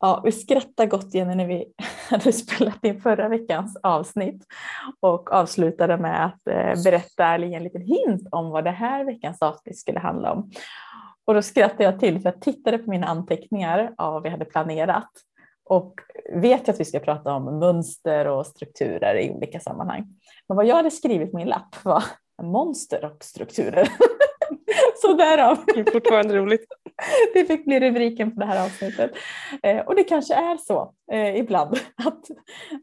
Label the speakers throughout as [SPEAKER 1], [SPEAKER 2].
[SPEAKER 1] Ja, vi skrattade gott igen när vi hade spelat in förra veckans avsnitt och avslutade med att eh, berätta eller ge en liten hint om vad det här veckans avsnitt skulle handla om. Och då skrattade jag till för jag tittade på mina anteckningar av vad vi hade planerat och vet ju att vi ska prata om mönster och strukturer i olika sammanhang. Men vad jag hade skrivit på min lapp var monster och strukturer. Så därav.
[SPEAKER 2] Det är fortfarande roligt.
[SPEAKER 1] Det fick bli rubriken på det här avsnittet. Eh, och det kanske är så eh, ibland att,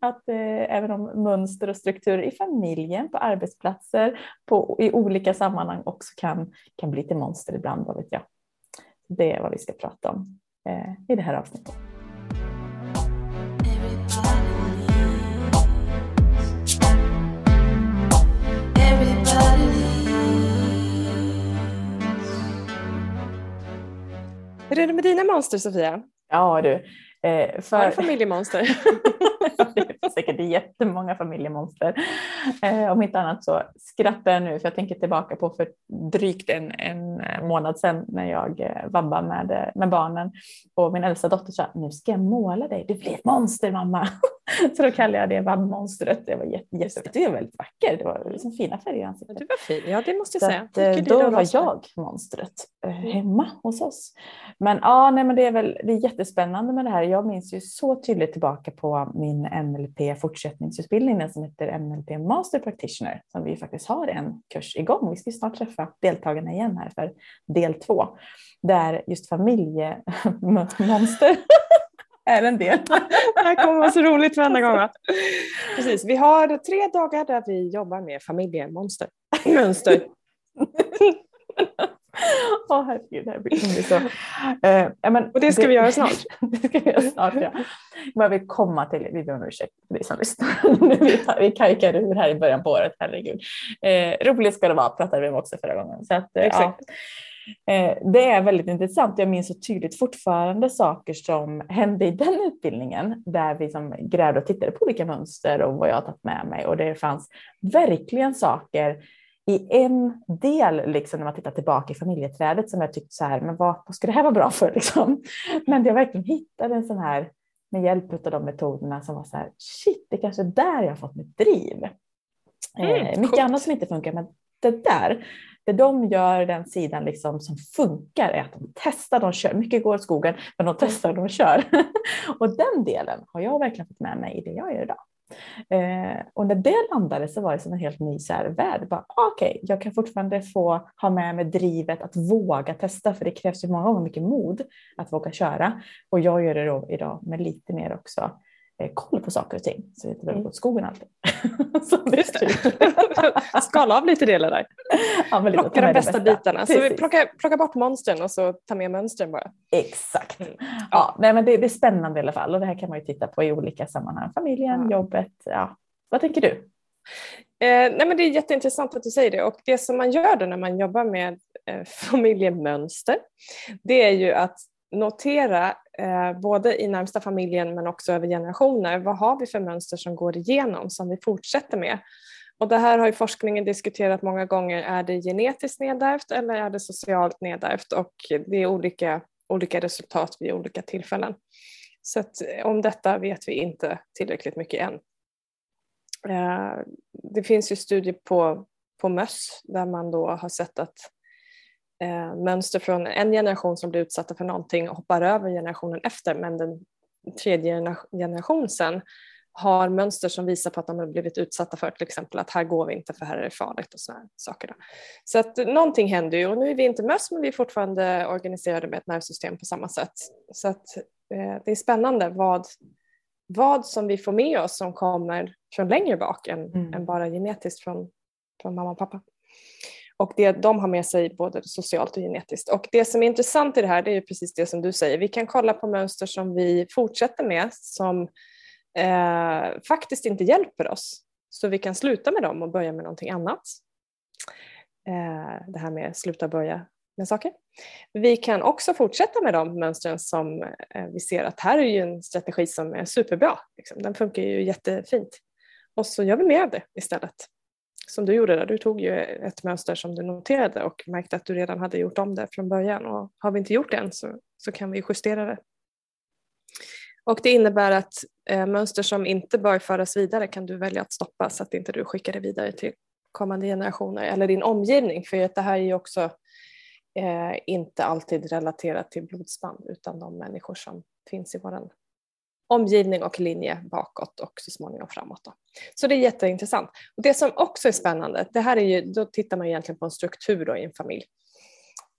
[SPEAKER 1] att eh, även om mönster och strukturer i familjen, på arbetsplatser, på, i olika sammanhang också kan, kan bli till monster ibland, vad vet jag. Det är vad vi ska prata om eh, i det här avsnittet.
[SPEAKER 2] Hur är det med dina monster Sofia?
[SPEAKER 1] Ja du.
[SPEAKER 2] Eh, för... Har du familjemonster?
[SPEAKER 1] det är säkert jättemånga familjemonster. Eh, om inte annat så skrattar jag nu för jag tänker tillbaka på för drygt en, en månad sedan när jag eh, vabbade med, med barnen och min äldsta dotter sa nu ska jag måla dig, du blir ett monster mamma. så då kallade jag det vabbmonstret. Det var jätte, jätte, det var väldigt vacker, det var liksom fina färger i ansiktet.
[SPEAKER 2] Du var fin, ja det måste jag säga.
[SPEAKER 1] Att, då var jag monstret eh, hemma hos oss. Men ja, nej, men det är väl det är jättespännande med det här. Jag minns ju så tydligt tillbaka på min NLP fortsättningsutbildning, den som heter NLP Master Practitioner, som vi faktiskt har en kurs igång. Vi ska snart träffa deltagarna igen här för del två, där just familjemonster är en del.
[SPEAKER 2] Det här kommer vara så roligt varenda gång. Precis, vi har tre dagar där vi jobbar med familjemonster. Mönster.
[SPEAKER 1] Åh oh, herregud, det här blir så. Uh,
[SPEAKER 2] men, och det ska det, vi göra snart.
[SPEAKER 1] det ska vi göra snart, ja. Men vi komma till, vi ber om ursäkt för dig som lyssnar. vi, vi kajkar ur här i början på året, herregud. Uh, roligt ska det vara, pratade vi om också förra gången. Så att, uh, Exakt. Ja. Det är väldigt intressant. Jag minns så tydligt fortfarande saker som hände i den utbildningen där vi som grävde och tittade på olika mönster och vad jag har tagit med mig och det fanns verkligen saker i en del, liksom, när man tittar tillbaka i familjeträdet, som jag tyckte så här, men vad, vad ska det här vara bra för? Liksom? Men jag verkligen hittade en sån här, med hjälp av de metoderna som var så här, shit, det kanske är där jag har fått mitt driv. Mm, eh, mycket annat som inte funkar, men det där, det de gör, den sidan liksom som funkar är att de testar, de kör, mycket går åt skogen, men de testar och de kör. och den delen har jag verkligen fått med mig i det jag gör idag. Eh, och när det landade så var det som en helt ny så här värld. Ah, okej, okay, jag kan fortfarande få ha med mig drivet att våga testa, för det krävs ju många gånger mycket mod att våga köra. Och jag gör det då idag med lite mer också eh, koll på saker och ting så det inte behöver gå åt skogen alltid.
[SPEAKER 2] så det Skala av lite delar där. Ja, men Plocka de bästa, bitarna. Precis. Så vi plockar, plockar bort monstren och så tar med mönstren bara.
[SPEAKER 1] Exakt. Mm. Ja, nej, men det, det, är spännande i alla fall och det här kan man ju titta på i olika sammanhang. Familjen, ja. jobbet. Ja. Vad tänker du?
[SPEAKER 2] Eh, nej men det är jätteintressant att du säger det och det som man gör då när man jobbar med eh, familjemönster det är ju att notera eh, både i närmsta familjen men också över generationer. Vad har vi för mönster som går igenom som vi fortsätter med? Och det här har ju forskningen diskuterat många gånger. Är det genetiskt nedärvt eller är det socialt nedärvt? Och det är olika, olika resultat vid olika tillfällen. Så att eh, om detta vet vi inte tillräckligt mycket än. Eh, det finns ju studier på, på möss där man då har sett att eh, mönster från en generation som blir utsatta för någonting hoppar över generationen efter men den tredje generation sen har mönster som visar på att de har blivit utsatta för till exempel att här går vi inte för här är det farligt och sådana saker. Då. Så att någonting händer ju och nu är vi inte möss men vi är fortfarande organiserade med ett nervsystem på samma sätt. Så att eh, det är spännande vad, vad som vi får med oss som kommer från längre bak än, mm. än bara genetiskt från, från mamma och pappa. Och det de har med sig både socialt och genetiskt. Och det som är intressant i det här det är precis det som du säger. Vi kan kolla på mönster som vi fortsätter med som eh, faktiskt inte hjälper oss. Så vi kan sluta med dem och börja med någonting annat. Eh, det här med sluta börja med saker. Vi kan också fortsätta med de mönstren som eh, vi ser att här är ju en strategi som är superbra. Liksom. Den funkar ju jättefint. Och så gör vi mer av det istället. Som du gjorde där, du tog ju ett mönster som du noterade och märkte att du redan hade gjort om det från början och har vi inte gjort det än så, så kan vi justera det. Och det innebär att eh, mönster som inte bör föras vidare kan du välja att stoppa så att inte du skickar det vidare till kommande generationer eller din omgivning. För att det här är ju också eh, inte alltid relaterat till blodsband utan de människor som finns i vår omgivning och linje bakåt och så småningom framåt. Då. Så det är jätteintressant. Och det som också är spännande, det här är ju, då tittar man egentligen på en struktur då i en familj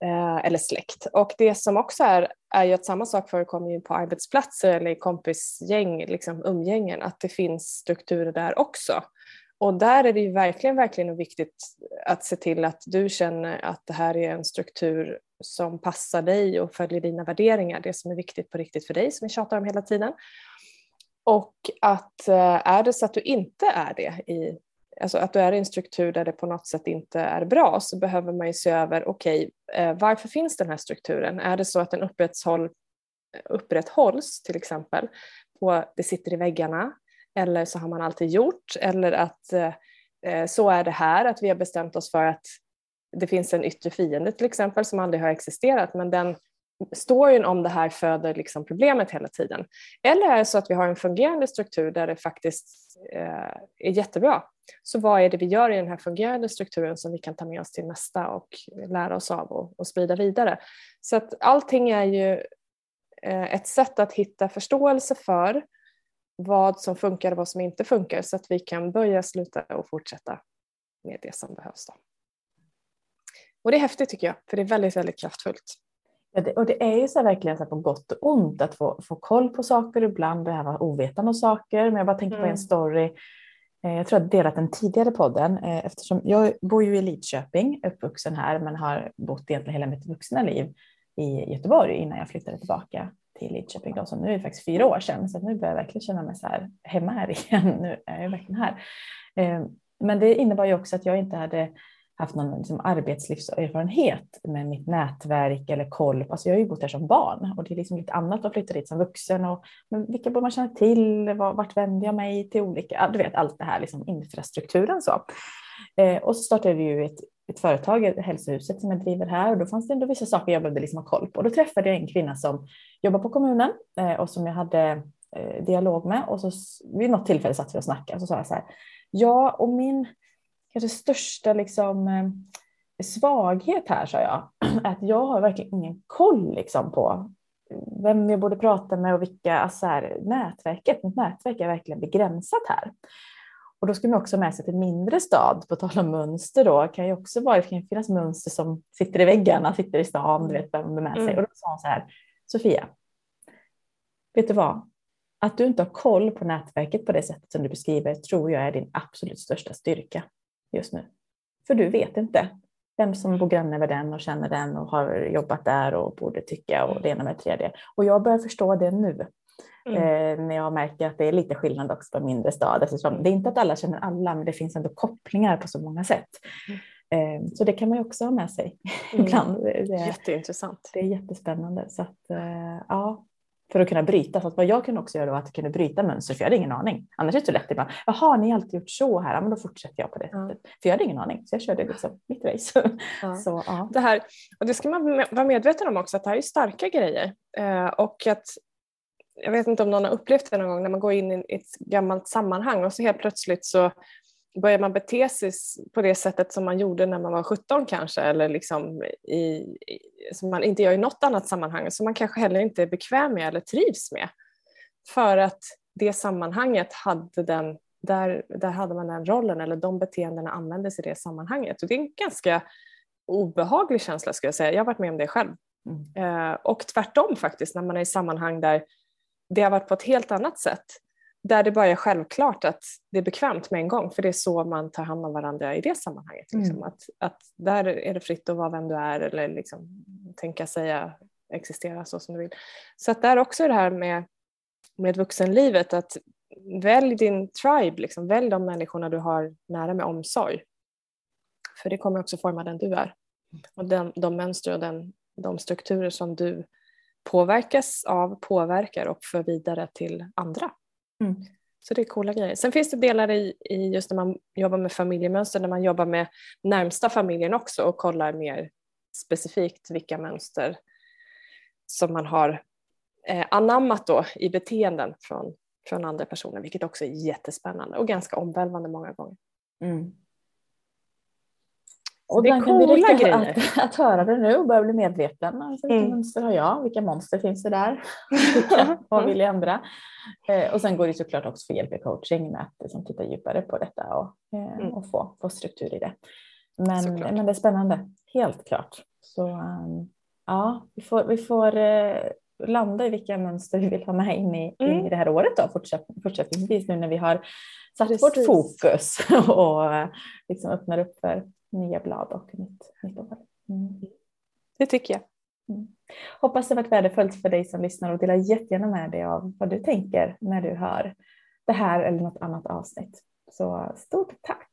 [SPEAKER 2] eh, eller släkt. Och det som också är, är ju att samma sak förekommer ju på arbetsplatser eller i kompisgäng, liksom umgängen, att det finns strukturer där också. Och där är det ju verkligen, verkligen viktigt att se till att du känner att det här är en struktur som passar dig och följer dina värderingar, det som är viktigt på riktigt för dig som vi tjatar om hela tiden. Och att eh, är det så att du inte är det, i, alltså att du är i en struktur där det på något sätt inte är bra så behöver man ju se över, okej, okay, varför finns den här strukturen? Är det så att den upprätthåll, upprätthålls till exempel på det sitter i väggarna eller så har man alltid gjort eller att eh, så är det här, att vi har bestämt oss för att det finns en yttre fiende till exempel som aldrig har existerat men den storyn om det här föder liksom problemet hela tiden. Eller är det så att vi har en fungerande struktur där det faktiskt eh, är jättebra. Så vad är det vi gör i den här fungerande strukturen som vi kan ta med oss till nästa och lära oss av och, och sprida vidare. Så att allting är ju eh, ett sätt att hitta förståelse för vad som funkar och vad som inte funkar så att vi kan börja, sluta och fortsätta med det som behövs. Då. Och det är häftigt tycker jag, för det är väldigt, väldigt kraftfullt.
[SPEAKER 1] Ja, det, och det är ju så verkligen så på gott och ont att få, få koll på saker, ibland behöva ovetande om saker. Men jag bara tänker mm. på en mm. story, eh, jag tror jag delat den tidigare podden, eh, eftersom jag bor ju i Lidköping, uppvuxen här, men har bott egentligen hela mitt vuxna liv i Göteborg innan jag flyttade tillbaka till Lidköping. Då, så nu är det faktiskt fyra år sedan, så nu börjar jag verkligen känna mig så här hemma här igen. Nu är jag verkligen här. Eh, men det innebar ju också att jag inte hade haft någon liksom, arbetslivserfarenhet med mitt nätverk eller koll. Alltså jag har ju bott här som barn och det är liksom lite annat att flytta dit som vuxen. Och, men vilka borde man känna till? Vart vänder jag mig till olika? Du vet allt det här, liksom infrastrukturen så. Eh, och så startade vi ju ett, ett företag, Hälsohuset som jag driver här och då fanns det ändå vissa saker jag behövde liksom ha koll på. Och Då träffade jag en kvinna som jobbar på kommunen eh, och som jag hade eh, dialog med och så vid något tillfälle satt vi och snackade och så sa jag så här. Ja, och min kanske största liksom, eh, svaghet här, sa jag, att jag har verkligen ingen koll liksom, på vem jag borde prata med och vilka, alltså här, nätverket, mitt nätverk är verkligen begränsat här. Och då ska man också med sig till mindre stad, på tal om mönster då, kan ju också vara, det kan finnas mönster som sitter i väggarna, sitter i stan, du vet vem är med sig. Mm. Och då sa hon så här, Sofia, vet du vad? Att du inte har koll på nätverket på det sättet som du beskriver tror jag är din absolut största styrka just nu. För du vet inte vem som bor granne med den och känner den och har jobbat där och borde tycka och det ena med det tredje. Och jag börjar förstå det nu. Mm. Eh, när jag märker att det är lite skillnad också på mindre stad. Eftersom det är inte att alla känner alla, men det finns ändå kopplingar på så många sätt. Mm. Eh, så det kan man ju också ha med sig mm. ibland. Det,
[SPEAKER 2] Jätteintressant.
[SPEAKER 1] Det är jättespännande. Så att, eh, ja, för att kunna bryta. Så vad jag kunde också göra var att kunna bryta mönster, för jag hade ingen aning. Annars är det så lätt ibland. Jaha, ni har alltid gjort så här, ja, men då fortsätter jag på det sättet. För jag hade ingen aning, så jag körde liksom mitt race.
[SPEAKER 2] Ja. så, ja. det, här, och det ska man vara medveten om också, att det här är starka grejer. Eh, och att jag vet inte om någon har upplevt det någon gång när man går in i ett gammalt sammanhang och så helt plötsligt så börjar man bete sig på det sättet som man gjorde när man var 17 kanske eller liksom i, som man inte gör i något annat sammanhang som man kanske heller inte är bekväm med eller trivs med. För att det sammanhanget hade den, där, där hade man den rollen eller de beteendena användes i det sammanhanget. Och det är en ganska obehaglig känsla skulle jag säga. Jag har varit med om det själv. Mm. Eh, och tvärtom faktiskt när man är i sammanhang där det har varit på ett helt annat sätt där det bara är självklart att det är bekvämt med en gång för det är så man tar hand om varandra i det sammanhanget. Liksom. Mm. Att, att där är det fritt att vara vem du är eller liksom, tänka, säga, existera så som du vill. Så att där också är det här med, med vuxenlivet att välj din tribe, liksom. välj de människorna du har nära med omsorg. För det kommer också forma den du är. Och den, de mönster och den, de strukturer som du påverkas av påverkar och för vidare till andra. Mm. Så det är coola grejer. Sen finns det delar i, i just när man jobbar med familjemönster, när man jobbar med närmsta familjen också och kollar mer specifikt vilka mönster som man har eh, anammat då i beteenden från, från andra personer, vilket också är jättespännande och ganska omvälvande många gånger. Mm.
[SPEAKER 1] Och det är coola grejer. Att, att höra det nu och börja bli medveten. Alltså, vilka mm. mönster har jag? Vilka monster finns det där? vad vill jag ändra? Eh, och sen går det såklart också för hjälp i coaching med att liksom, titta djupare på detta och, eh, mm. och få, få struktur i det. Men, men det är spännande, helt klart. Så um, ja, vi får, vi får eh, landa i vilka mönster vi vill ha med in i, mm. in i det här året då, fortsätt, fortsättningsvis nu när vi har satt Precis. vårt fokus och eh, liksom öppnar upp för nya blad och nytt, nytt år. Mm.
[SPEAKER 2] Det tycker jag.
[SPEAKER 1] Mm. Hoppas det varit värdefullt för dig som lyssnar och dela jättegärna med dig av vad du tänker när du hör det här eller något annat avsnitt. Så stort tack!